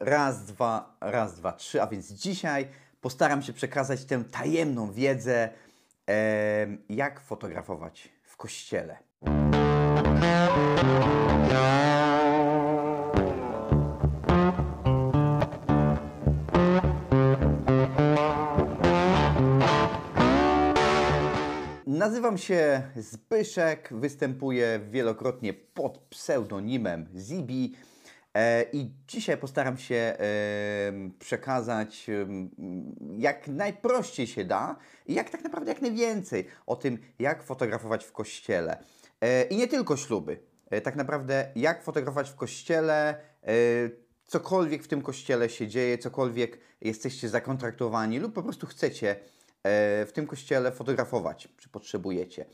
Raz, dwa, raz, dwa, trzy. A więc dzisiaj postaram się przekazać tę tajemną wiedzę, jak fotografować w kościele. Nazywam się Zbyszek, występuję wielokrotnie pod pseudonimem Zibi i dzisiaj postaram się e, przekazać jak najprościej się da i jak tak naprawdę jak najwięcej o tym, jak fotografować w kościele. E, I nie tylko śluby. E, Tak naprawdę jak fotografować w kościele, e, cokolwiek w tym kościele się dzieje, cokolwiek jesteście zakontraktowani lub po prostu chcecie e, w tym kościele fotografować, czy potrzebujecie.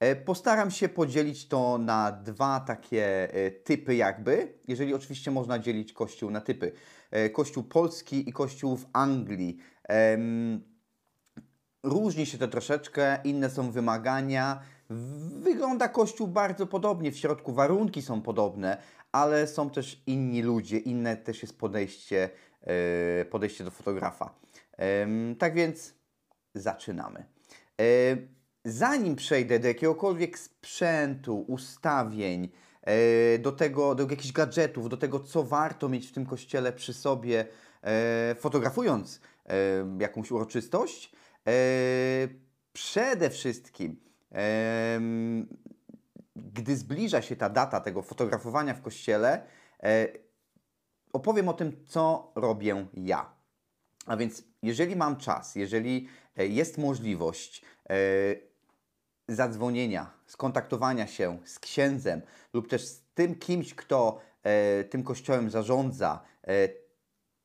E, Postaram się podzielić to na dwa takie e, typy jakby, jeżeli oczywiście można dzielić kościół na typy. E, Kościół polski i kościół w Anglii. Różni się to troszeczkę, inne są wymagania. Wygląda kościół bardzo podobnie, w środku warunki są podobne, ale są też inni ludzie, inne też jest podejście, podejście do fotografa. Tak więc zaczynamy. Zanim przejdę do jakiegokolwiek sprzętu, ustawień, e, do tego, do jakichś gadżetów, do tego, co warto mieć w tym kościele przy sobie, e, fotografując e, jakąś uroczystość, przede wszystkim, gdy zbliża się ta data tego fotografowania w kościele, opowiem o tym, co robię ja. A więc, jeżeli mam czas, jeżeli jest możliwość zadzwonienia, skontaktowania się z księdzem lub też z tym kimś, kto e, tym kościołem zarządza, e,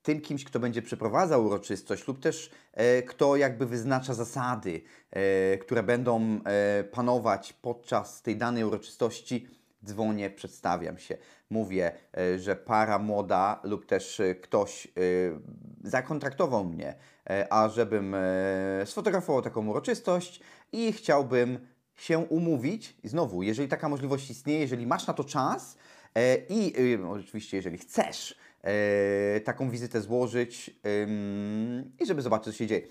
tym kimś, kto będzie przeprowadzał uroczystość, lub też e, kto jakby wyznacza zasady, e, które będą e, panować podczas tej danej uroczystości, dzwonię, przedstawiam się. Mówię, e, że para młoda lub też e, ktoś e, zakontraktował mnie, e, a żebym e, sfotografował taką uroczystość i chciałbym się umówić. I znowu, jeżeli taka możliwość istnieje, jeżeli masz na to czas e, i y, oczywiście, jeżeli chcesz e, taką wizytę złożyć i żeby zobaczyć, co się dzieje.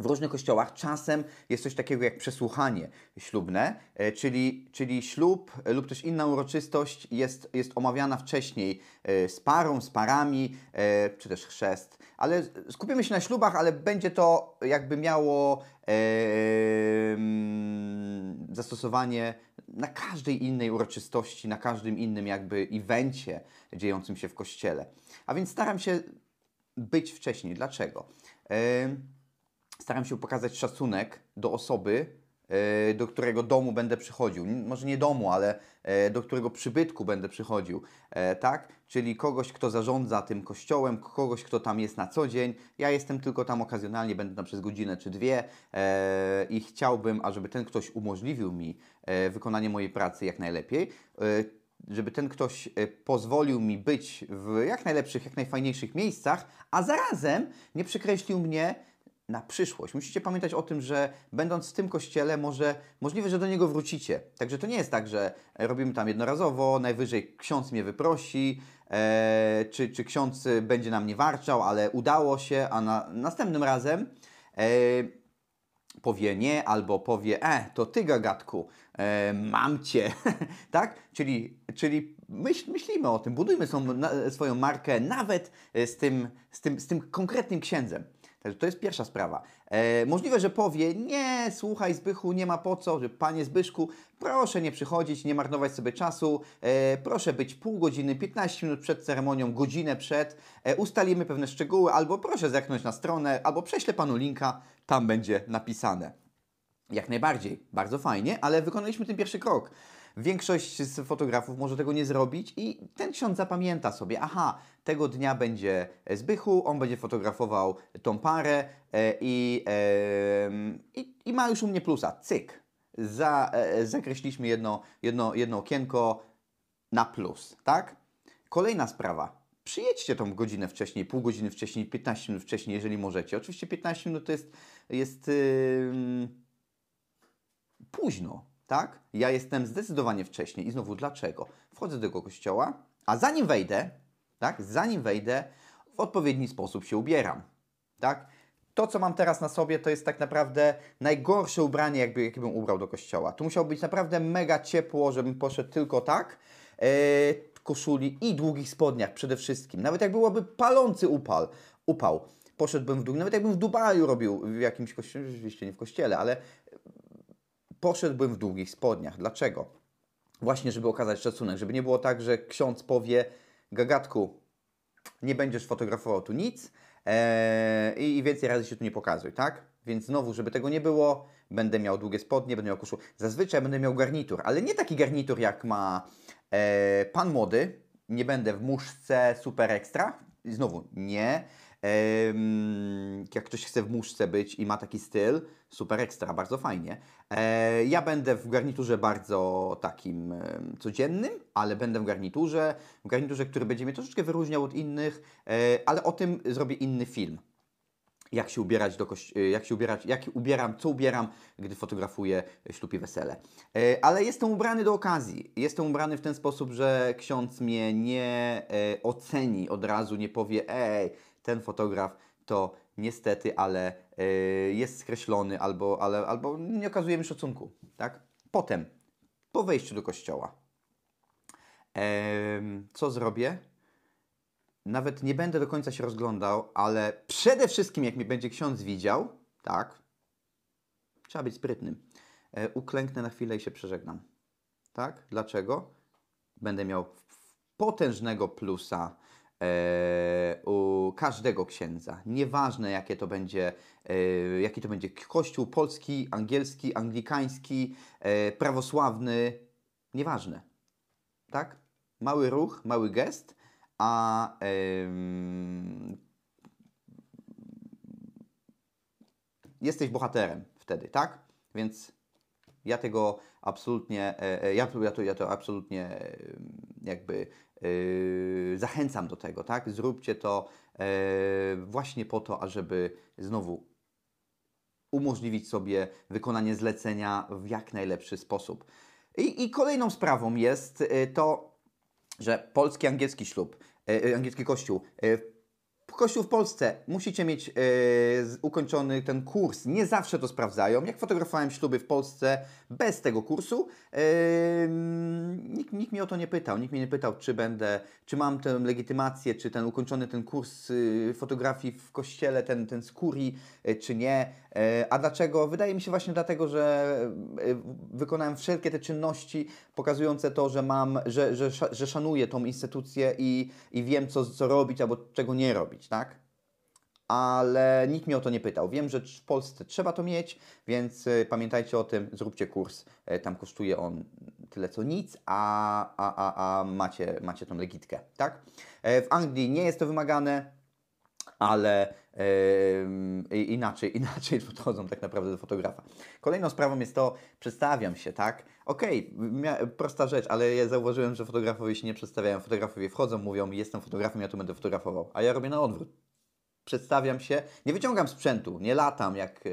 W różnych kościołach czasem jest coś takiego jak przesłuchanie ślubne, e, czyli, czyli ślub e, lub też inna uroczystość jest, jest omawiana wcześniej e, z parą, z parami, e, czy też chrzest. Ale skupimy się na ślubach, ale będzie to jakby miało e, zastosowanie na każdej innej uroczystości, na każdym innym jakby evencie dziejącym się w kościele. A więc staram się być wcześniej. Dlaczego? Em, staram się pokazać szacunek do osoby, e, do którego domu będę przychodził. Może nie domu, ale e, do którego przybytku będę przychodził, e, tak? Czyli kogoś, kto zarządza tym kościołem, kogoś, kto tam jest na co dzień. Ja jestem tylko tam okazjonalnie, będę tam przez godzinę czy dwie e, i chciałbym, ażeby ten ktoś umożliwił mi e, wykonanie mojej pracy jak najlepiej. E, żeby ten ktoś e, pozwolił mi być w jak najlepszych, jak najfajniejszych miejscach, a zarazem nie przekreślił mnie na przyszłość. Musicie pamiętać o tym, że będąc w tym kościele, może możliwe, że do niego wrócicie. Także to nie jest tak, że e, robimy tam jednorazowo, najwyżej ksiądz mnie wyprosi, e, czy, czy ksiądz e, będzie na mnie warczał, ale udało się, a na, następnym razem e, powie nie, albo powie, e, to ty gagatku, e, mam cię, tak? Czyli, czyli myśl, myślimy o tym, budujmy swą, na, swoją markę nawet e, z tym, z, tym, z tym konkretnym księdzem. Także to jest pierwsza sprawa. E, możliwe, że powie, nie, słuchaj Zbychu, nie ma po co, że panie Zbyszku, proszę nie przychodzić, nie marnować sobie czasu, e, proszę być pół godziny, 15 minut przed ceremonią, godzinę przed, e, ustalimy pewne szczegóły, albo proszę zerknąć na stronę, albo prześlę panu linka, tam będzie napisane. Jak najbardziej, bardzo fajnie, ale wykonaliśmy ten pierwszy krok. Większość z fotografów może tego nie zrobić i ten ksiądz zapamięta sobie, aha, tego dnia będzie Zbychu, on będzie fotografował tą parę e, i, i, i ma już u mnie plusa, cyk. Za, e, zakreśliliśmy jedno, jedno, jedno okienko na plus, tak? Kolejna sprawa. Przyjedźcie tą godzinę wcześniej, pół godziny wcześniej, 15 minut wcześniej, jeżeli możecie. Oczywiście 15 minut to jest, jest ym, późno, tak? Ja jestem zdecydowanie wcześniej. I znowu dlaczego? Wchodzę do tego kościoła, a zanim wejdę, tak? Zanim wejdę, w odpowiedni sposób się ubieram. Tak? To, co mam teraz na sobie, to jest tak naprawdę najgorsze ubranie, jakby, jakie ubrał do kościoła. Tu musiało być naprawdę mega ciepło, żebym poszedł tylko tak. E, koszuli i długich spodniach przede wszystkim. Nawet jak byłoby palący upal, upał, poszedłbym w dół. Nawet jakbym w Dubaju robił w jakimś kościele, rzeczywiście nie w kościele, ale poszedłbym w długich spodniach. Dlaczego? Właśnie, żeby okazać szacunek, żeby nie było tak, że ksiądz powie, gagatku, nie będziesz fotografował tu nic ee, i więcej razy się tu nie pokazuj, tak? Więc znowu, żeby tego nie było, będę miał długie spodnie, będę miał koszulę. Zazwyczaj będę miał garnitur, ale nie taki garnitur jak ma e, pan młody. Nie będę w muszce super ekstra. Znowu, nie jak ktoś chce w muszce być i ma taki styl, super ekstra, bardzo fajnie. E, ja będę w garniturze bardzo takim codziennym, ale będę w garniturze, w garniturze, który będzie mnie troszeczkę wyróżniał od innych, e, ale o tym zrobię inny film jak się ubierać do e, jak się ubierać, jak ubieram, co ubieram, gdy fotografuję ślub i wesele. Ale jestem ubrany do okazji. Jestem ubrany w ten sposób, że ksiądz mnie nie oceni od razu, nie powie, ej, ten fotograf to niestety, ale yy, jest skreślony albo, ale, albo nie okazuje mi szacunku. Tak? Potem, po wejściu do kościoła, yy, co zrobię? Nawet nie będę do końca się rozglądał, ale przede wszystkim, jak mnie będzie ksiądz widział, tak, trzeba być sprytnym. Yy, uklęknę na chwilę i się przeżegnam. Tak? Dlaczego? Będę miał potężnego plusa u każdego księdza. Nieważne jakie to będzie, e, jaki to będzie kościół polski, angielski, anglikański, e, prawosławny, nieważne. Tak? Mały ruch, mały gest, a jesteś bohaterem wtedy, tak? Więc ja tego absolutnie, ja, to, ja to absolutnie jakby zachęcam do tego, tak? Zróbcie to yy, właśnie po to, ażeby znowu umożliwić sobie wykonanie zlecenia w jak najlepszy sposób. I, i kolejną sprawą jest yy, to, że polski angielski ślub, angielski kościół Kościół w Polsce, musicie mieć yy, ukończony ten kurs. Nie zawsze to sprawdzają. Jak fotografowałem śluby w Polsce bez tego kursu, yy, nikt, nikt mnie o to nie pytał. Nikt mnie nie pytał, czy będę, czy mam tę legitymację, czy ten ukończony ten kurs yy, fotografii w kościele, ten, ten skuri, czy nie. a dlaczego? Wydaje mi się właśnie dlatego, że wykonałem wszelkie te czynności pokazujące to, że mam, że, że, że szanuję tą instytucję i, i wiem, co, co robić albo czego nie robić tak? Ale nikt mnie o to nie pytał. Wiem, że w Polsce trzeba to mieć, więc y, pamiętajcie o tym, zróbcie kurs. Y, tam kosztuje on tyle co nic, a, a, a, a macie, macie tą legitkę, tak? Y, w Anglii nie jest to wymagane, ale yy, inaczej, inaczej podchodzą tak naprawdę do fotografa. Kolejną sprawą jest to, przedstawiam się, tak? Okej, okay, prosta rzecz, ale ja zauważyłem, że fotografowie się nie przedstawiają. Fotografowie wchodzą, mówią, jestem fotografem, ja tu będę fotografował, a ja robię na odwrót. Przedstawiam się, nie wyciągam sprzętu, nie latam jak,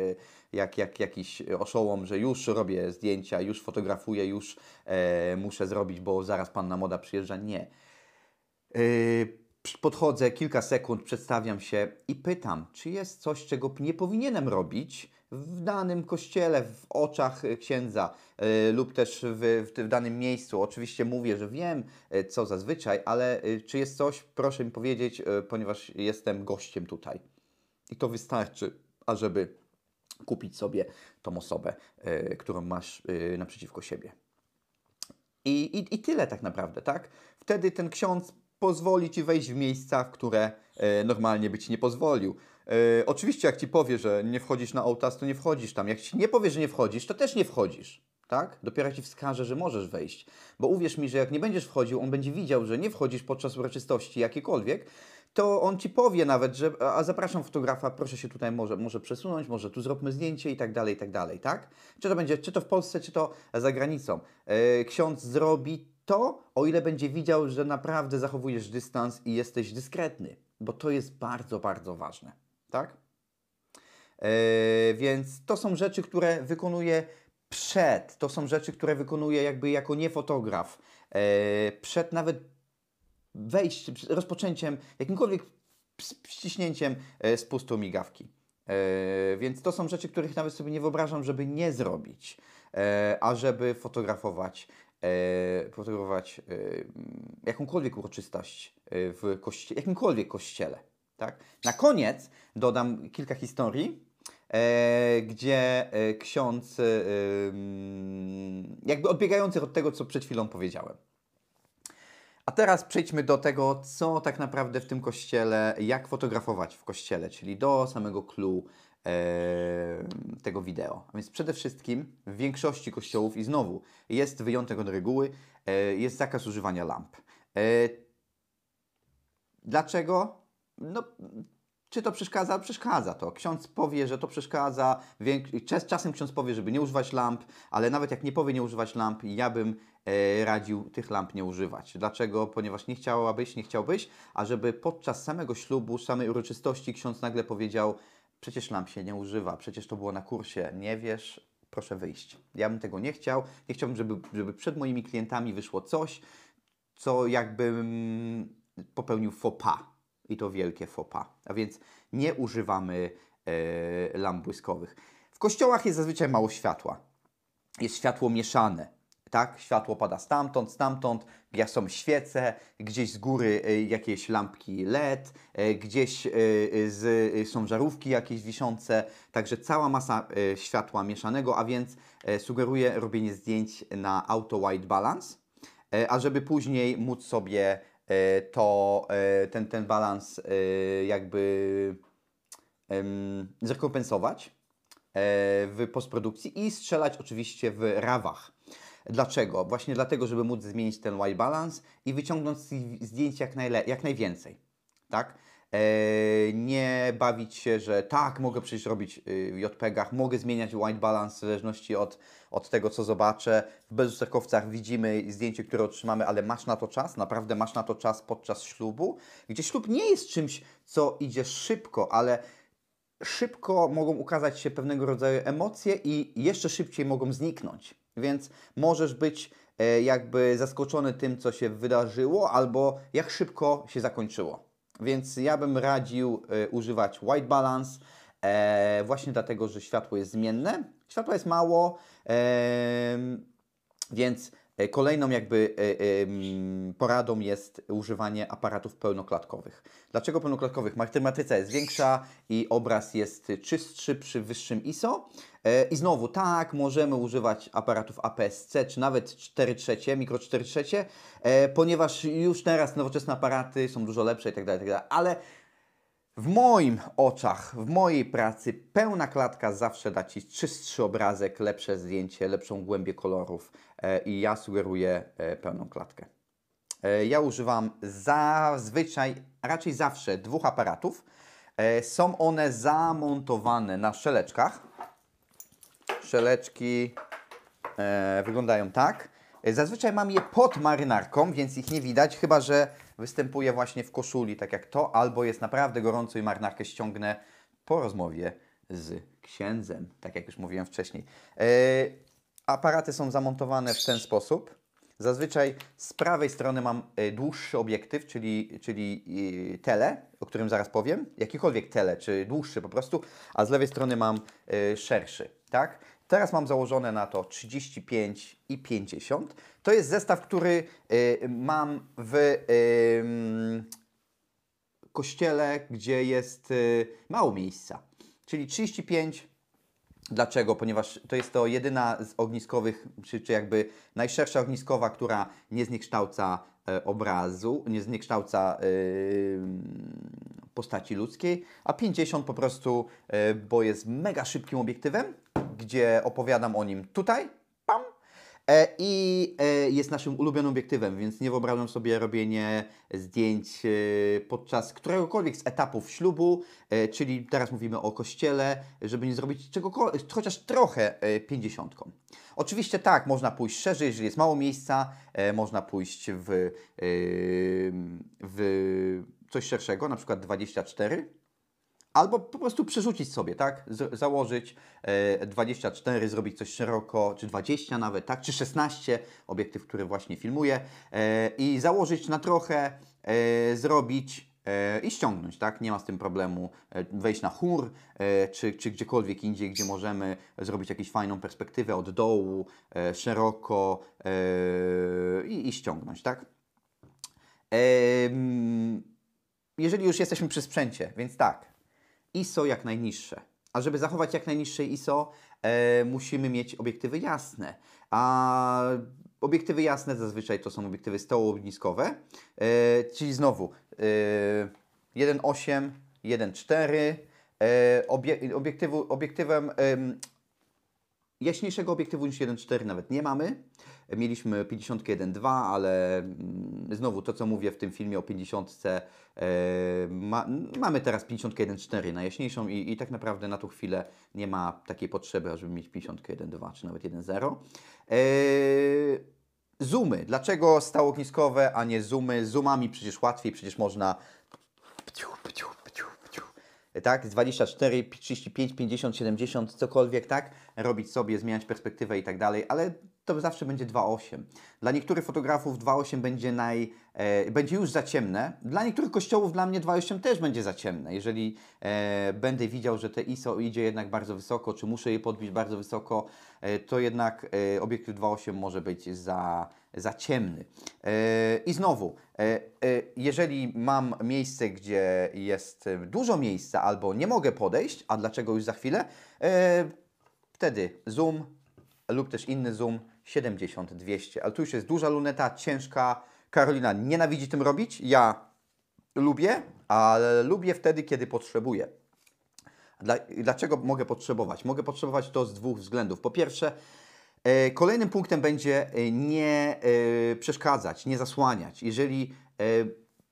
jak, jak jakiś oszołom, że już robię zdjęcia, już fotografuję, już e, muszę zrobić, bo zaraz panna moda przyjeżdża. Nie. Yy, podchodzę, kilka sekund, przedstawiam się i pytam, czy jest coś, czego nie powinienem robić w danym kościele, w oczach księdza y, lub też w, w, w, danym miejscu. Oczywiście mówię, że wiem, y, co zazwyczaj, ale y, czy jest coś, proszę mi powiedzieć, ponieważ jestem gościem tutaj. I to wystarczy, ażeby kupić sobie tą osobę, którą masz naprzeciwko siebie. I, i, I tyle tak naprawdę, tak? Wtedy ten ksiądz pozwoli ci wejść w miejsca, w które e, normalnie by ci nie pozwolił. E, oczywiście, jak ci powie, że nie wchodzisz na ołtarz, to nie wchodzisz tam. Jak ci nie powie, że nie wchodzisz, to też nie wchodzisz. Tak? Dopiero ci wskaże, że możesz wejść. Bo uwierz mi, że jak nie będziesz wchodził, on będzie widział, że nie wchodzisz podczas uroczystości jakiekolwiek, to on ci powie nawet, że a zapraszam fotografa, proszę się tutaj może, może przesunąć, może tu zróbmy zdjęcie i tak dalej, i tak dalej, tak? Czy to będzie, czy to w Polsce, czy to za granicą. Yy, ksiądz zrobi to, o ile będzie widział, że naprawdę zachowujesz dystans i jesteś dyskretny, bo to jest bardzo, bardzo ważne, tak? Yy, więc to są rzeczy, które wykonuję przed, to są rzeczy, które wykonuję jakby jako nie fotograf, yy, przed nawet wejściem, rozpoczęciem, jakimkolwiek ściśnięciem e, spustu migawki. E, więc to są rzeczy, których nawet sobie nie wyobrażam, żeby nie zrobić, e, a żeby fotografować, e, e, jakąkolwiek uroczystość e, w kościele, jakimkolwiek kościele. Tak? Na koniec dodam kilka historii, e, gdzie e, ksiądz, e, mm, jakby odbiegających od tego, co przed chwilą powiedziałem. A teraz przejdźmy do tego, co tak naprawdę w tym kościele, jak fotografować w kościele, czyli do samego clue tego wideo. A więc przede wszystkim w większości kościołów, i znowu jest wyjątek od reguły, e, jest zakaz używania lamp. E, dlaczego? No, czy to przeszkadza? Przeszkadza to. Ksiądz powie, że to przeszkadza. Czasem ksiądz powie, żeby nie używać lamp, ale nawet jak nie powie nie używać lamp, ja bym e, radził tych lamp nie używać. Dlaczego? Ponieważ nie chciałabyś, nie chciałbyś, a żeby podczas samego ślubu, samej uroczystości ksiądz nagle powiedział, przecież lamp się nie używa, przecież to było na kursie, nie wiesz, proszę wyjść. Ja bym tego nie chciał. Nie chciałbym, żeby, żeby przed moimi klientami wyszło coś, co jakbym popełnił pas. I to wielkie pas. A więc nie używamy e, lamp błyskowych. W kościołach jest zazwyczaj mało światła. Jest światło mieszane. Tak, światło pada stamtąd, stamtąd, gdzie są świece, gdzieś z góry e, jakieś lampki LED, e, gdzieś e, z, są żarówki jakieś wiszące, także cała masa światła mieszanego, a więc sugeruję robienie zdjęć na auto white balance, a żeby później móc sobie to, ten, ten balans jakby zrekompensować w postprodukcji i strzelać oczywiście w rawach. Dlaczego? Właśnie dlatego, żeby móc zmienić ten white balance i wyciągnąć z zdjęć jak, jak najwięcej. Tak? E, nie bawić się, że tak, mogę przecież robić y, w JPEGach, mogę zmieniać white balance w zależności od, od tego, co zobaczę. W bezusterkowcach widzimy zdjęcie, które otrzymamy, ale masz na to czas, naprawdę masz na to czas podczas ślubu, gdzie ślub nie jest czymś, co idzie szybko, ale szybko mogą ukazać się pewnego rodzaju emocje i jeszcze szybciej mogą zniknąć. Więc możesz być e, jakby zaskoczony tym, co się wydarzyło, albo jak szybko się zakończyło. Więc ja bym radził e, używać white balance, e, właśnie dlatego, że światło jest zmienne. Światła jest mało, więc kolejną jakby e, em, poradą jest używanie aparatów pełnoklatkowych. Dlaczego pełnoklatkowych? Matryca jest większa i obraz jest czystszy przy wyższym ISO. E, I znowu, tak, możemy używać aparatów APS-C, czy nawet 4 trzecie, mikro 4 trzecie, e, ponieważ już teraz nowoczesne aparaty są dużo lepsze itd., itd., ale w moim oczach, w mojej pracy, pełna klatka zawsze da Ci czystszy obrazek, lepsze zdjęcie, lepszą głębię kolorów e, i ja sugeruję e, pełną klatkę. E, ja używam zazwyczaj, raczej zawsze dwóch aparatów. Są one zamontowane na szeleczkach. Szeleczki wyglądają tak. Zazwyczaj mam je pod marynarką, więc ich nie widać, chyba że występuje właśnie w koszuli, tak jak to, albo jest naprawdę gorąco i marynarkę ściągnę po rozmowie z księdzem, tak jak już mówiłem wcześniej. E, aparaty są zamontowane w ten sposób. Zazwyczaj z prawej strony mam e, dłuższy obiektyw, czyli, czyli e, tele, o którym zaraz powiem, jakikolwiek tele, czy dłuższy po prostu, a z lewej strony mam szerszy, tak? Teraz mam założone na to 35 i 50. To jest zestaw, który e, mam w em, kościele, gdzie jest y, mało miejsca. Czyli 35. Dlaczego? Ponieważ to jest to jedyna z ogniskowych, czy, czy jakby najszersza ogniskowa, która nie zniekształca e, obrazu, nie zniekształca y, postaci ludzkiej, a 50 po prostu, e, bo jest mega szybkim obiektywem, gdzie opowiadam o nim tutaj, pam, E, I e, jest naszym ulubionym obiektywem, więc nie wyobrażam sobie robienie zdjęć e, podczas któregokolwiek z etapów ślubu, czyli teraz mówimy o kościele, żeby nie zrobić czegokolwiek, chociaż trochę pięćdziesiątką. Oczywiście tak, można pójść szerzej, jeżeli jest mało miejsca, można pójść w, w coś szerszego, na przykład 24, Albo po prostu przerzucić sobie, tak? Z założyć e, 24, zrobić coś szeroko, czy 20 nawet, tak? Czy 16, obiektyw, który właśnie filmuję, e, i założyć na trochę, e, zrobić e, i ściągnąć, tak? Nie ma z tym problemu e, wejść na chór, e, czy, czy gdziekolwiek indziej, gdzie możemy zrobić jakąś fajną perspektywę od dołu, szeroko i, i ściągnąć, tak? Jeżeli już jesteśmy przy sprzęcie, więc tak, ISO jak najniższe. A żeby zachować jak najniższe ISO, e, musimy mieć obiektywy jasne. A obiektywy jasne zazwyczaj to są obiektywy stołowniskowe, e, czyli znowu e, 1.8, 1.4. E, obie, obiektywem em, jaśniejszego obiektywu niż 1.4 nawet nie mamy. Mieliśmy 51.2, ale mm, znowu to, co mówię w tym filmie o 50, e, ma, mamy teraz 51.4 najjaśniejszą i, i tak naprawdę na tą chwilę nie ma takiej potrzeby, żeby mieć 51.2 czy nawet 1.0. E, zoomy. Dlaczego stałogniskowe, a nie zoomy? Zoomami przecież łatwiej, przecież można pciu, pciu, pciu, pciu. tak, 24, 35, 50, 70, cokolwiek, tak, robić sobie, zmieniać perspektywę i tak dalej, ale to zawsze będzie 2,8. Dla niektórych fotografów 2,8 będzie, naj, e, będzie już za ciemne. Dla niektórych kościołów dla mnie 2,8 też będzie za ciemne. Jeżeli e, będę widział, że te ISO idzie jednak bardzo wysoko, czy muszę je podbić bardzo wysoko, e, to jednak e, obiektyw 2,8 może być za, za ciemny. E, I znowu, e, e, jeżeli mam miejsce, gdzie jest dużo miejsca albo nie mogę podejść, a dlaczego już za chwilę, e, wtedy zoom lub też inny zoom 70-200. Ale tu już jest duża luneta, ciężka. Karolina nienawidzi tym robić. Ja lubię, ale lubię wtedy, kiedy potrzebuję. Dla, dlaczego mogę potrzebować? Mogę potrzebować to z dwóch względów. Po pierwsze, e, kolejnym punktem będzie e, nie e, przeszkadzać, nie zasłaniać. Jeżeli e,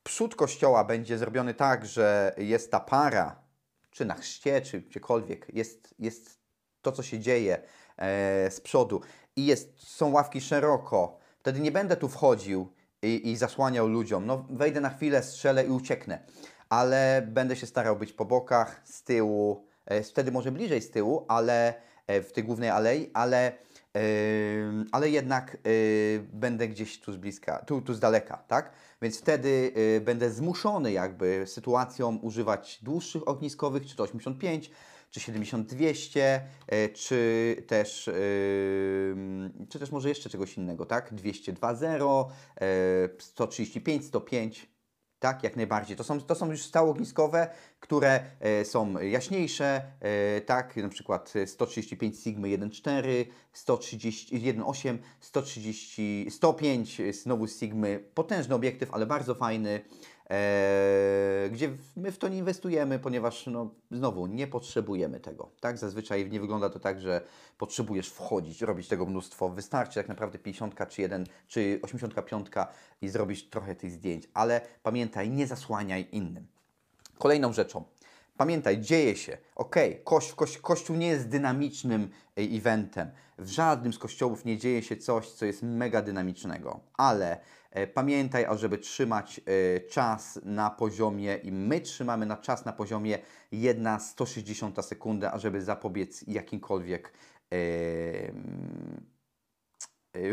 przód kościoła będzie zrobiony tak, że jest ta para, czy na chrzcie, czy gdziekolwiek, jest, jest to, co się dzieje e, z przodu i jest, są ławki szeroko, wtedy nie będę tu wchodził i, i zasłaniał ludziom. No, wejdę na chwilę, strzelę i ucieknę, ale będę się starał być po bokach, z tyłu, e, wtedy może bliżej z tyłu, ale e, w tej głównej alei, ale, e, ale jednak e, będę gdzieś tu z bliska, tu, tu z daleka, tak? Więc wtedy e, będę zmuszony jakby sytuacją używać dłuższych ogniskowych, czy to 85, czy 70-200, e, czy też, yy, czy też może jeszcze czegoś innego, tak? 202.0, e, 135, 105, tak? Jak najbardziej. To są, to są już stałogniskowe, które e, są jaśniejsze, e, tak? Na przykład 135 Sigma 1.4, 130, 1.8, 130, 105 znowu Sigmy, potężny obiektyw, ale bardzo fajny. E, gdzie my w to nie inwestujemy, ponieważ no, znowu nie potrzebujemy tego. Tak? Zazwyczaj nie wygląda to tak, że potrzebujesz wchodzić, robić tego mnóstwo. Wystarczy tak naprawdę 50 czy 1 czy 85 i zrobisz trochę tych zdjęć, ale pamiętaj, nie zasłaniaj innym. Kolejną rzeczą. Pamiętaj, dzieje się. Ok, koś, koś, kościół nie jest dynamicznym e, eventem. W żadnym z kościołów nie dzieje się coś, co jest mega dynamicznego. Ale e, pamiętaj, ażeby trzymać e, czas na poziomie, i my trzymamy na czas na poziomie 1 160 sekundy, ażeby zapobiec jakimkolwiek e,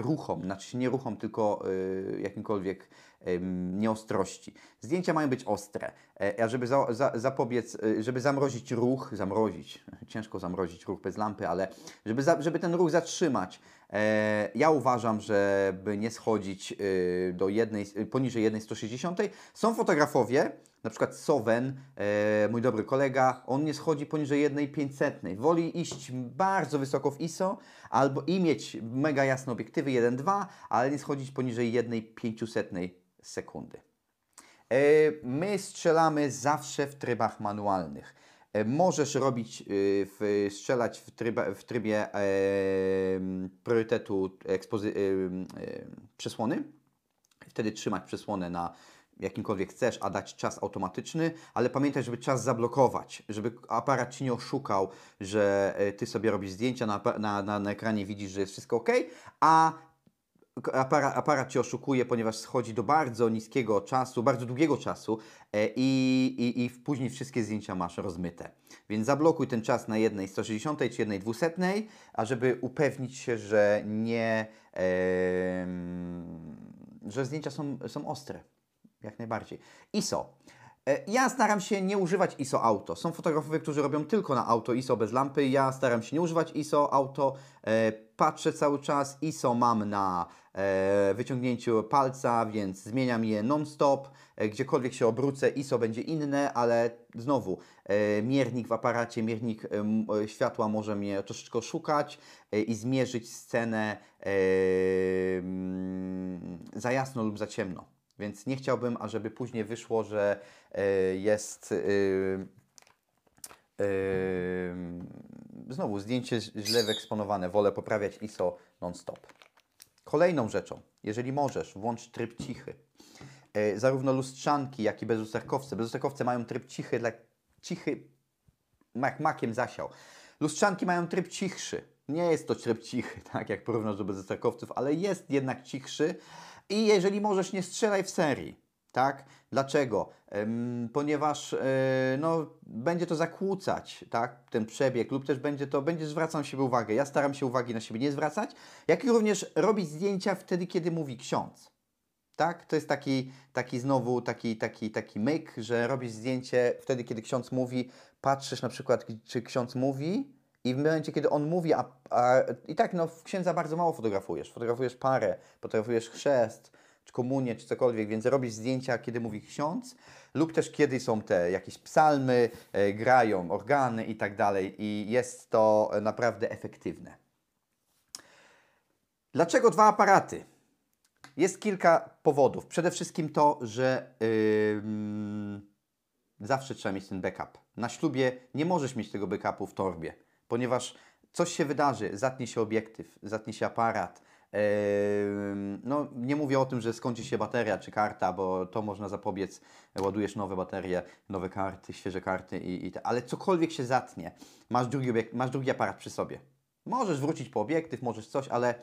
ruchom, znaczy nie ruchom, tylko y, jakimkolwiek nieostrości. Zdjęcia mają być ostre, e, a żeby za, za, zapobiec, żeby zamrozić ruch, zamrozić, ciężko zamrozić ruch bez lampy, ale żeby, za, żeby ten ruch zatrzymać, e, ja uważam, żeby nie schodzić do jednej, poniżej 1,160. Są fotografowie, na przykład Sowen, e, mój dobry kolega, on nie schodzi poniżej 1,500. Woli iść bardzo wysoko w ISO albo i mieć mega jasne obiektywy 1,2, ale nie schodzić poniżej 1,500 sekundy. E, My strzelamy zawsze w trybach manualnych. E, Możesz robić, w, strzelać w, tryba, w trybie priorytetu ekspozy- przesłony, wtedy trzymać przesłonę na jakimkolwiek chcesz, a dać czas automatyczny, ale pamiętaj, żeby czas zablokować, żeby aparat Ci nie oszukał, że e, Ty sobie robisz zdjęcia, na, na, na, na ekranie widzisz, że jest wszystko ok, a aparat, aparat Cię oszukuje, ponieważ schodzi do bardzo niskiego czasu, bardzo długiego czasu e, i, i, i później wszystkie zdjęcia masz rozmyte. Więc zablokuj ten czas na jednej 160 czy jednej 200, a żeby upewnić się, że nie, że zdjęcia są, są ostre. Jak najbardziej. ISO. E, Ja staram się nie używać ISO auto. Są fotografowie, którzy robią tylko na auto ISO bez lampy. Ja staram się nie używać ISO auto. E, Patrzę cały czas. ISO mam na e, wyciągnięciu palca, więc zmieniam je non-stop. Gdziekolwiek się obrócę, ISO będzie inne, ale znowu miernik w aparacie, miernik światła może mnie troszeczkę oszukać e, i zmierzyć scenę za jasno lub za ciemno. Więc nie chciałbym, ażeby później wyszło, że e, jest e, e, znowu zdjęcie źle wyeksponowane. Wolę poprawiać ISO non-stop. Kolejną rzeczą, jeżeli możesz, włącz tryb cichy. Zarówno lustrzanki, jak i bezlusterkowce. Bezlusterkowce mają tryb cichy, dla cichy jak makiem zasiał. Lustrzanki mają tryb cichszy. Nie jest to tryb cichy, tak jak porównasz do bezlusterkowców, ale jest jednak cichszy. I jeżeli możesz, nie strzelaj w serii. Tak? Dlaczego? Ponieważ e, no, będzie to zakłócać tak? ten przebieg, lub też będzie to, będzie zwracał siebie uwagę. Ja staram się uwagi na siebie nie zwracać, jak i również robić zdjęcia wtedy, kiedy mówi ksiądz. Tak? To jest taki, taki znowu taki, taki, taki myk, że robisz zdjęcie wtedy, kiedy ksiądz mówi, patrzysz na przykład, czy ksiądz mówi i w momencie, kiedy on mówi, a, a i tak no, księdza bardzo mało fotografujesz. Fotografujesz parę, fotografujesz chrzest, czy komunię, czy cokolwiek, więc robisz zdjęcia, kiedy mówi ksiądz, lub też kiedy są te jakieś psalmy, e, grają organy i tak dalej i jest to naprawdę efektywne. Dlaczego dwa aparaty? Jest kilka powodów. Przede wszystkim to, że ym, zawsze trzeba mieć ten backup. Na ślubie nie możesz mieć tego backupu w torbie, ponieważ coś się wydarzy, zatnie się obiektyw, zatnie się aparat. No, nie mówię o tym, że skończy się bateria czy karta, bo to można zapobiec. Ładujesz nowe baterie, nowe karty, świeże karty, i, i ale cokolwiek się zatnie, masz drugi, obiekt, masz drugi aparat przy sobie. Możesz wrócić po obiektyw, możesz coś, ale,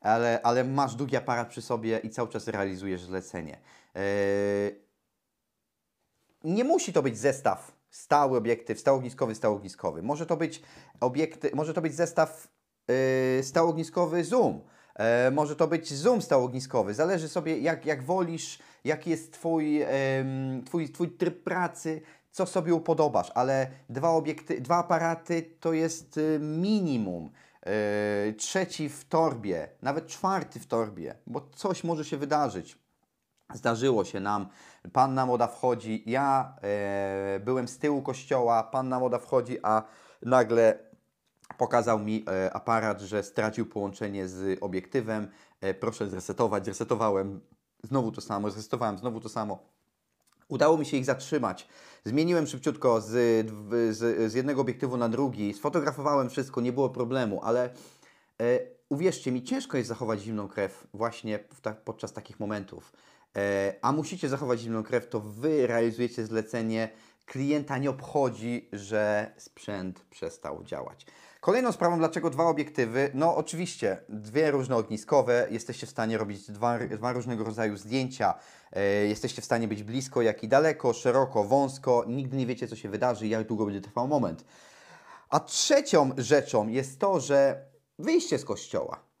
ale, ale masz drugi aparat przy sobie i cały czas realizujesz zlecenie. Nie musi to być zestaw stały obiektyw, stałogniskowy, stałogniskowy. Może to być obiekty, może to być zestaw yy, stałogniskowy zoom. E, może to być zoom stałogniskowy. Zależy sobie jak, jak wolisz, jaki jest twój, twój, twój tryb pracy, co sobie upodobasz, ale dwa obiekty, dwa aparaty to jest y, minimum. E, trzeci w torbie, nawet czwarty w torbie, bo coś może się wydarzyć. Zdarzyło się nam, panna młoda wchodzi, ja e, byłem z tyłu kościoła, panna młoda wchodzi, a nagle pokazał mi e, aparat, że stracił połączenie z obiektywem, e, proszę zresetować, zresetowałem, znowu to samo, zresetowałem, znowu to samo. Udało mi się ich zatrzymać. Zmieniłem szybciutko z, z, z jednego obiektywu na drugi, sfotografowałem wszystko, nie było problemu, ale e, uwierzcie mi, ciężko jest zachować zimną krew właśnie ta, podczas takich momentów. E, a musicie zachować zimną krew, to Wy realizujecie zlecenie. Klienta nie obchodzi, że sprzęt przestał działać. Kolejną sprawą, dlaczego dwa obiektywy, no oczywiście dwie różne ogniskowe, jesteście w stanie robić dwa, dwa różnego rodzaju zdjęcia, e, jesteście w stanie być blisko, jak i daleko, szeroko, wąsko, nigdy nie wiecie, co się wydarzy, jak długo będzie trwał moment. A trzecią rzeczą jest to, że wyjście z kościoła.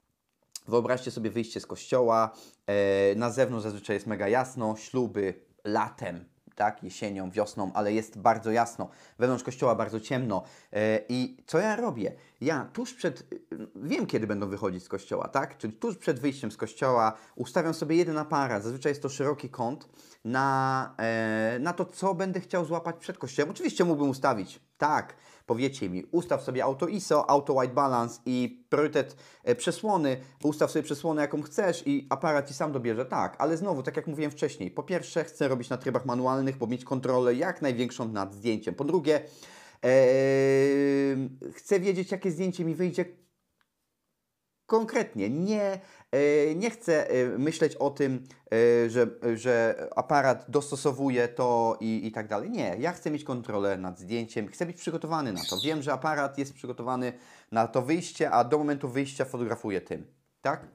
Wyobraźcie sobie wyjście z kościoła. E, na zewnątrz zazwyczaj jest mega jasno, śluby latem, tak, jesienią, wiosną, ale jest bardzo jasno. Wewnątrz kościoła bardzo ciemno. E, I co ja robię? Ja tuż przed, y, wiem kiedy będą wychodzić z kościoła, tak? Czyli tuż przed wyjściem z kościoła ustawiam sobie jeden aparat, zazwyczaj jest to szeroki kąt, na, e, na to, co będę chciał złapać przed kościołem. Oczywiście mógłbym ustawić, tak, powiecie mi, ustaw sobie auto ISO, auto white balance i priorytet e, przesłony, ustaw sobie przesłonę jaką chcesz i aparat ci sam dobierze, tak, ale znowu, tak jak mówiłem wcześniej, po pierwsze chcę robić na trybach manualnych, bo mieć kontrolę jak największą nad zdjęciem, po drugie chcę wiedzieć jakie zdjęcie mi wyjdzie konkretnie. Nie, e, nie chcę e, myśleć o tym, e, że, że aparat dostosowuje to i, i tak dalej. Nie, ja chcę mieć kontrolę nad zdjęciem, chcę być przygotowany na to. Wiem, że aparat jest przygotowany na to wyjście, a do momentu wyjścia fotografuję tym. Tak?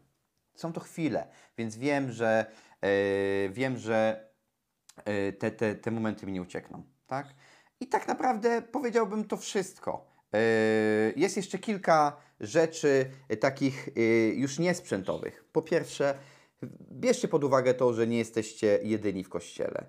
Są to chwile, więc wiem, że wiem, że te, te, te momenty mi nie uciekną. Tak? I tak naprawdę powiedziałbym to wszystko. E, Jest jeszcze kilka rzeczy e, takich e, już niesprzętowych. Po pierwsze, Bierzcie pod uwagę to, że nie jesteście jedyni w kościele.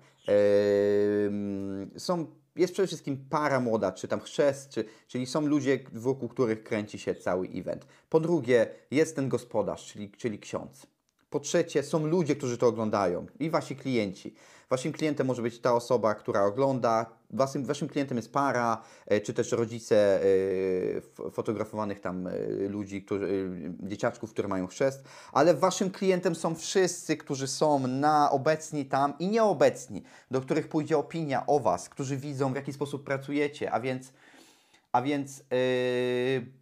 Są, jest przede wszystkim para młoda, czy tam chrzest, czy, czyli są ludzie, wokół których kręci się cały event. Po drugie, jest ten gospodarz, czyli, czyli ksiądz. Po trzecie, są ludzie, którzy to oglądają i wasi klienci. Waszym klientem może być ta osoba, która ogląda, waszym, waszym klientem jest para, e, czy też rodzice e, fotografowanych tam e, ludzi, którzy, dzieciaczków, które mają chrzest, ale waszym klientem są wszyscy, którzy są na obecni tam i nieobecni, do których pójdzie opinia o was, którzy widzą, w jaki sposób pracujecie, a więc, a więc yy,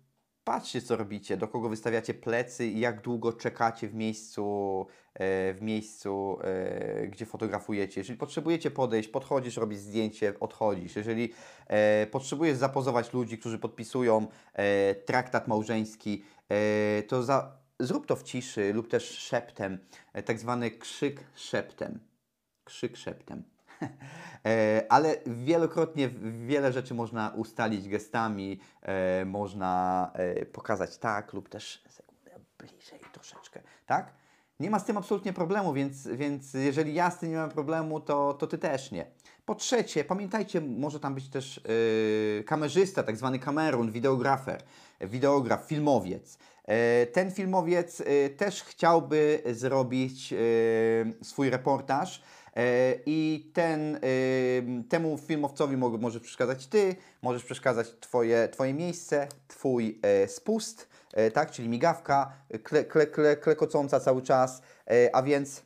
patrzcie, co robicie, do kogo wystawiacie plecy i jak długo czekacie w miejscu, e, w miejscu, e, gdzie fotografujecie. Jeżeli potrzebujecie podejść, podchodzisz, robisz zdjęcie, odchodzisz. Jeżeli e, potrzebujesz zapozować ludzi, którzy podpisują traktat małżeński, to za, zrób to w ciszy lub też szeptem, tak zwany krzyk szeptem. Krzyk szeptem. E, Ale wielokrotnie wiele rzeczy można ustalić gestami, e, można e, pokazać tak lub też bliżej troszeczkę, tak? Nie ma z tym absolutnie problemu, więc, więc jeżeli ja z tym nie mam problemu, to, to ty też nie. Po trzecie, pamiętajcie, może tam być też e, kamerzysta, tak zwany kamerun, wideografer, wideograf, filmowiec. E, Ten filmowiec e, też chciałby zrobić swój reportaż, I ten, y, temu filmowcowi mo- możesz przeszkadzać ty, możesz przeszkadzać twoje, twoje miejsce, twój e, spust, e, tak, czyli migawka kle, kle, kle, klekocąca cały czas, e, a więc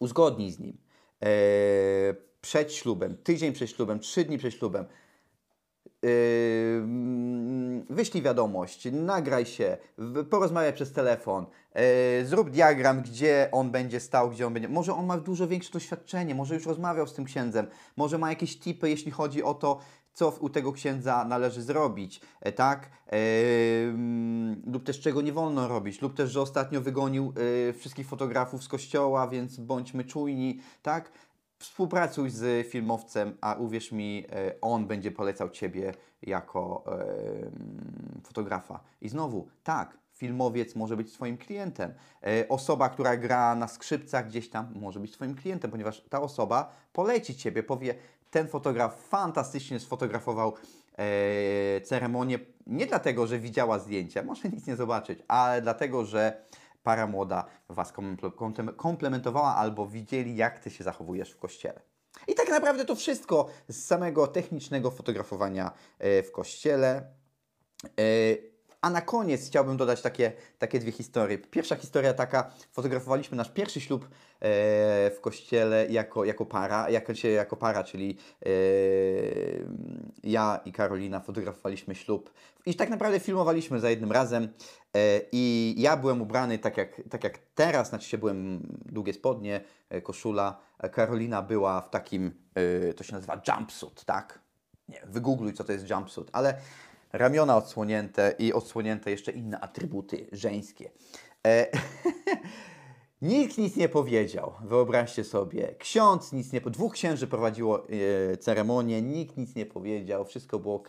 uzgodnij z nim. E, przed ślubem, tydzień przed ślubem, trzy dni przed ślubem, wyślij wiadomość, nagraj się, porozmawiaj przez telefon, yy, zrób diagram, gdzie on będzie stał, gdzie on będzie. Może on ma dużo większe doświadczenie, może już rozmawiał z tym księdzem, może ma jakieś tipy, jeśli chodzi o to, co u tego księdza należy zrobić, e, tak? Yy, lub też czego nie wolno robić, lub też, że ostatnio wygonił yy, wszystkich fotografów z kościoła, więc bądźmy czujni, tak? Współpracuj z filmowcem, a uwierz mi, e, on będzie polecał Ciebie jako fotografa. I znowu, tak, filmowiec może być Twoim klientem. E, Osoba, która gra na skrzypcach gdzieś tam, może być Twoim klientem, ponieważ ta osoba poleci Ciebie, powie, ten fotograf fantastycznie sfotografował e, ceremonię, nie dlatego, że widziała zdjęcia, może nic nie zobaczyć, ale dlatego, że para młoda Was komple- komple- komplementowała albo widzieli, jak Ty się zachowujesz w kościele. I tak naprawdę to wszystko z samego technicznego fotografowania e, w kościele. A na koniec chciałbym dodać takie, takie dwie historie. Pierwsza historia taka, fotografowaliśmy nasz pierwszy ślub e, w kościele jako, jako para, jako, jako para, czyli e, ja i Karolina fotografowaliśmy ślub i tak naprawdę filmowaliśmy za jednym razem e, i ja byłem ubrany tak jak, tak jak teraz, znaczy się byłem długie spodnie, koszula, Karolina była w takim, to się nazywa jumpsuit, tak? Nie, wygoogluj co to jest jumpsuit, ale ramiona odsłonięte i odsłonięte jeszcze inne atrybuty żeńskie. E, Nikt nic nie powiedział, wyobraźcie sobie. Ksiądz nic nie... Dwóch księży prowadziło e, ceremonię, nikt nic nie powiedział, wszystko było ok.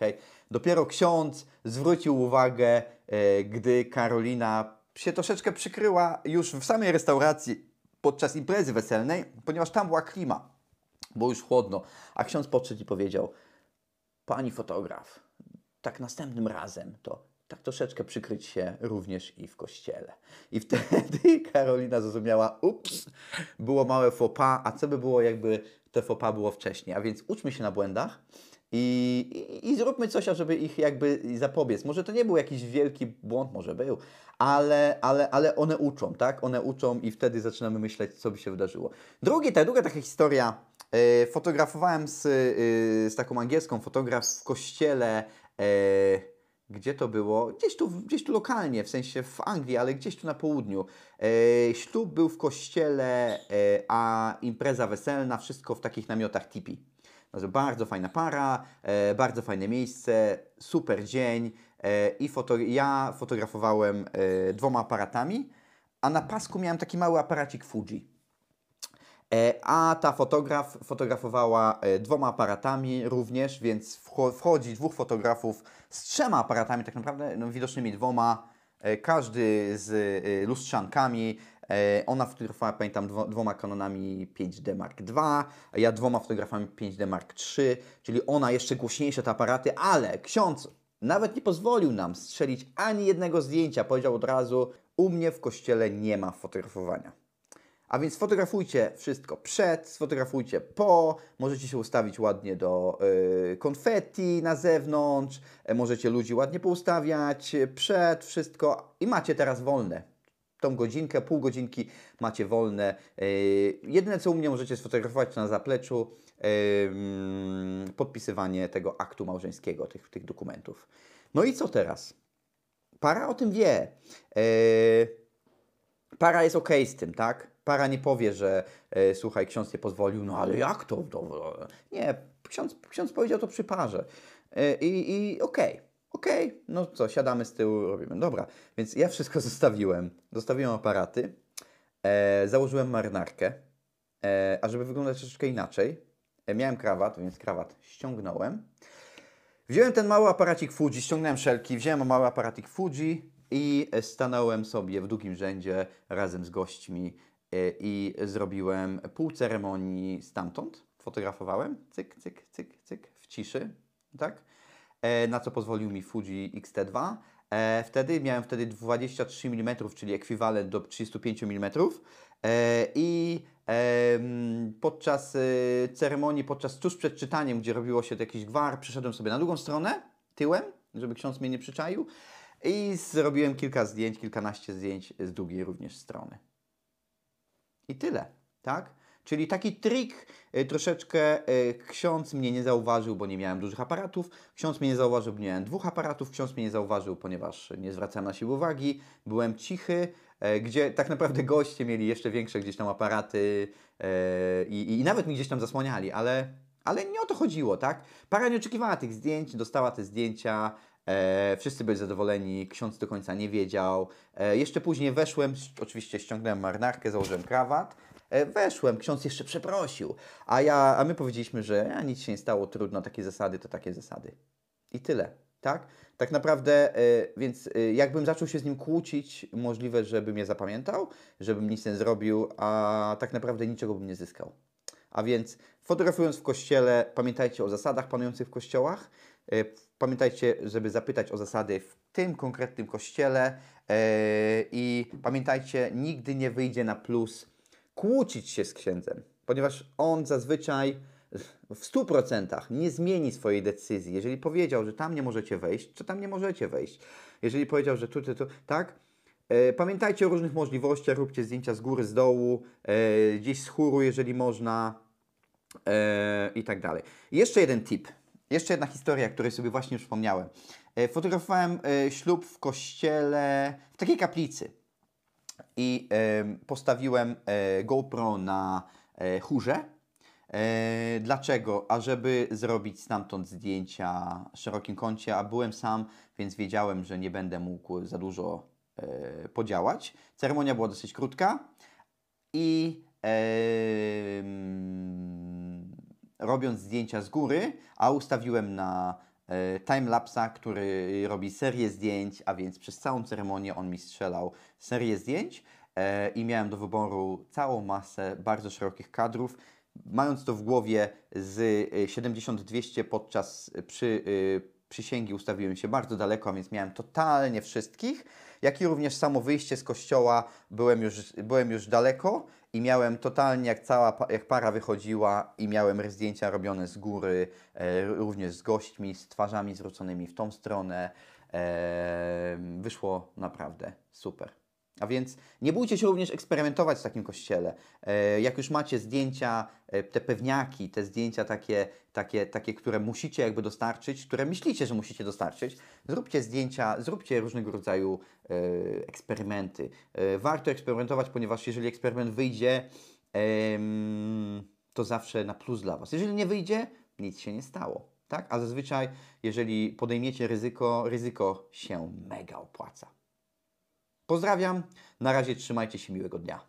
Dopiero ksiądz zwrócił uwagę, e, gdy Karolina się troszeczkę przykryła już w samej restauracji podczas imprezy weselnej, ponieważ tam była klima, było już chłodno. A ksiądz podszedł i powiedział, pani fotograf, tak następnym razem to tak troszeczkę przykryć się również i w kościele. I wtedy Karolina zrozumiała, ups, było małe pas, a co by było jakby te pas było wcześniej. A więc uczmy się na błędach i, i, i zróbmy coś, ażeby ich jakby zapobiec. Może to nie był jakiś wielki błąd, może był, ale, ale, ale one uczą, tak? One uczą i wtedy zaczynamy myśleć, co by się wydarzyło. Drugi, ta druga taka historia, e, fotografowałem z, e, z taką angielską fotograf w kościele, gdzie to było? Gdzieś tu, gdzieś tu lokalnie, w sensie w Anglii, ale gdzieś tu na południu. E, ślub był w kościele, e, a impreza weselna, wszystko w takich namiotach tipi. Bardzo fajna para, e, bardzo fajne miejsce, super dzień e, i foto, ja fotografowałem e, dwoma aparatami, a na pasku miałem taki mały aparacik Fuji. E, A ta fotograf fotografowała e, dwoma aparatami również, więc wcho- wchodzi dwóch fotografów z trzema aparatami, tak naprawdę no, widocznymi dwoma, e, każdy z lustrzankami. Ona fotografowała, pamiętam, dwo, dwoma Canonami 5D Mark II, ja dwoma fotografami 5D Mark III, czyli ona jeszcze głośniejsze te aparaty, ale ksiądz nawet nie pozwolił nam strzelić ani jednego zdjęcia. Powiedział od razu, u mnie w kościele nie ma fotografowania. A więc sfotografujcie wszystko przed, sfotografujcie po, możecie się ustawić ładnie do y, konfetti na zewnątrz, e, możecie ludzi ładnie poustawiać e, przed, wszystko i macie teraz wolne. Tą godzinkę, pół godzinki macie wolne. Y, jedyne co u mnie możecie sfotografować to na zapleczu mm, podpisywanie tego aktu małżeńskiego, tych, tych dokumentów. No i co teraz? Para o tym wie. Para jest ok z tym, tak? Para nie powie, że e, słuchaj, ksiądz nie pozwolił, no ale jak to? nie, ksiądz, ksiądz powiedział to przy parze. E, I, i okej, okay, okej, okay. no co, siadamy z tyłu, robimy. Dobra, więc ja wszystko zostawiłem. Zostawiłem aparaty, e, założyłem marynarkę, e, a żeby wyglądać troszeczkę inaczej, e, miałem krawat, więc krawat ściągnąłem. Wziąłem ten mały aparacik Fuji, ściągnąłem szelki, wziąłem mały aparacik Fuji i stanąłem sobie w długim rzędzie razem z gośćmi i zrobiłem pół ceremonii stamtąd. Fotografowałem, cyk, cyk, cyk, cyk, w ciszy, tak? E, na co pozwolił mi Fuji X-T2. E, wtedy miałem wtedy 23 mm, czyli ekwiwalent do 35 mm. I podczas ceremonii, podczas tuż przed czytaniem, gdzie robiło się jakiś gwar, przyszedłem sobie na drugą stronę, tyłem, żeby ksiądz mnie nie przyczaił. I zrobiłem kilka zdjęć, kilkanaście zdjęć z drugiej również strony. I tyle, tak? Czyli taki trik y, troszeczkę y, ksiądz mnie nie zauważył, bo nie miałem dużych aparatów. Ksiądz mnie nie zauważył, bo nie miałem dwóch aparatów. Ksiądz mnie nie zauważył, ponieważ nie zwracałem na siebie uwagi. Byłem cichy, e, gdzie tak naprawdę goście mieli jeszcze większe gdzieś tam aparaty e, i, i nawet mi gdzieś tam zasłaniali, ale, ale nie o to chodziło, tak? Para nie oczekiwała tych zdjęć, dostała te zdjęcia, E, wszyscy byli zadowoleni, ksiądz do końca nie wiedział. E, jeszcze później weszłem, oczywiście ściągnąłem marynarkę, założyłem krawat. E, weszłem, ksiądz jeszcze przeprosił, a, ja, a my powiedzieliśmy, że a, nic się nie stało, trudno, takie zasady to takie zasady. I tyle, tak? Tak naprawdę, e, więc e, jakbym zaczął się z nim kłócić, możliwe, żeby mnie zapamiętał, żebym nic nie zrobił, a tak naprawdę niczego bym nie zyskał. A więc fotografując w kościele, pamiętajcie o zasadach panujących w kościołach. E, pamiętajcie, żeby zapytać o zasady w tym konkretnym kościele e, i pamiętajcie, nigdy nie wyjdzie na plus kłócić się z księdzem, ponieważ on zazwyczaj w 100% nie zmieni swojej decyzji. Jeżeli powiedział, że tam nie możecie wejść, to tam nie możecie wejść. Jeżeli powiedział, że tu, tu, tak, e, Pamiętajcie o różnych możliwościach, róbcie zdjęcia z góry, z dołu, gdzieś z chóru, jeżeli można i tak dalej. jeszcze jeden tip. Jeszcze jedna historia, której sobie właśnie wspomniałem. E, fotografowałem e, ślub w kościele, w takiej kaplicy. I postawiłem e, GoPro na chórze. Dlaczego? A żeby zrobić stamtąd zdjęcia w szerokim kącie, a byłem sam, więc wiedziałem, że nie będę mógł za dużo podziałać. Ceremonia była dosyć krótka i robiąc zdjęcia z góry, a ustawiłem na e, timelapsa, który robi serię zdjęć, a więc przez całą ceremonię on mi strzelał serię zdjęć e, i miałem do wyboru całą masę bardzo szerokich kadrów. Mając to w głowie z 70-200 podczas przy, przysięgi ustawiłem się bardzo daleko, a więc miałem totalnie wszystkich, jak i również samo wyjście z kościoła byłem już, byłem już daleko i miałem totalnie, jak cała jak para wychodziła i miałem zdjęcia robione z góry, e, również z gośćmi, z twarzami zwróconymi w tą stronę. E, wyszło naprawdę super. A więc nie bójcie się również eksperymentować w takim kościele. E, jak już macie zdjęcia, e, te pewniaki, te zdjęcia takie, takie, takie, które musicie jakby dostarczyć, które myślicie, że musicie dostarczyć, zróbcie zdjęcia, zróbcie różnego rodzaju e, eksperymenty. Warto eksperymentować, ponieważ jeżeli eksperyment wyjdzie, to zawsze na plus dla Was. Jeżeli nie wyjdzie, nic się nie stało. Tak? A zazwyczaj, jeżeli podejmiecie ryzyko, ryzyko się mega opłaca. Pozdrawiam, na razie trzymajcie się miłego dnia.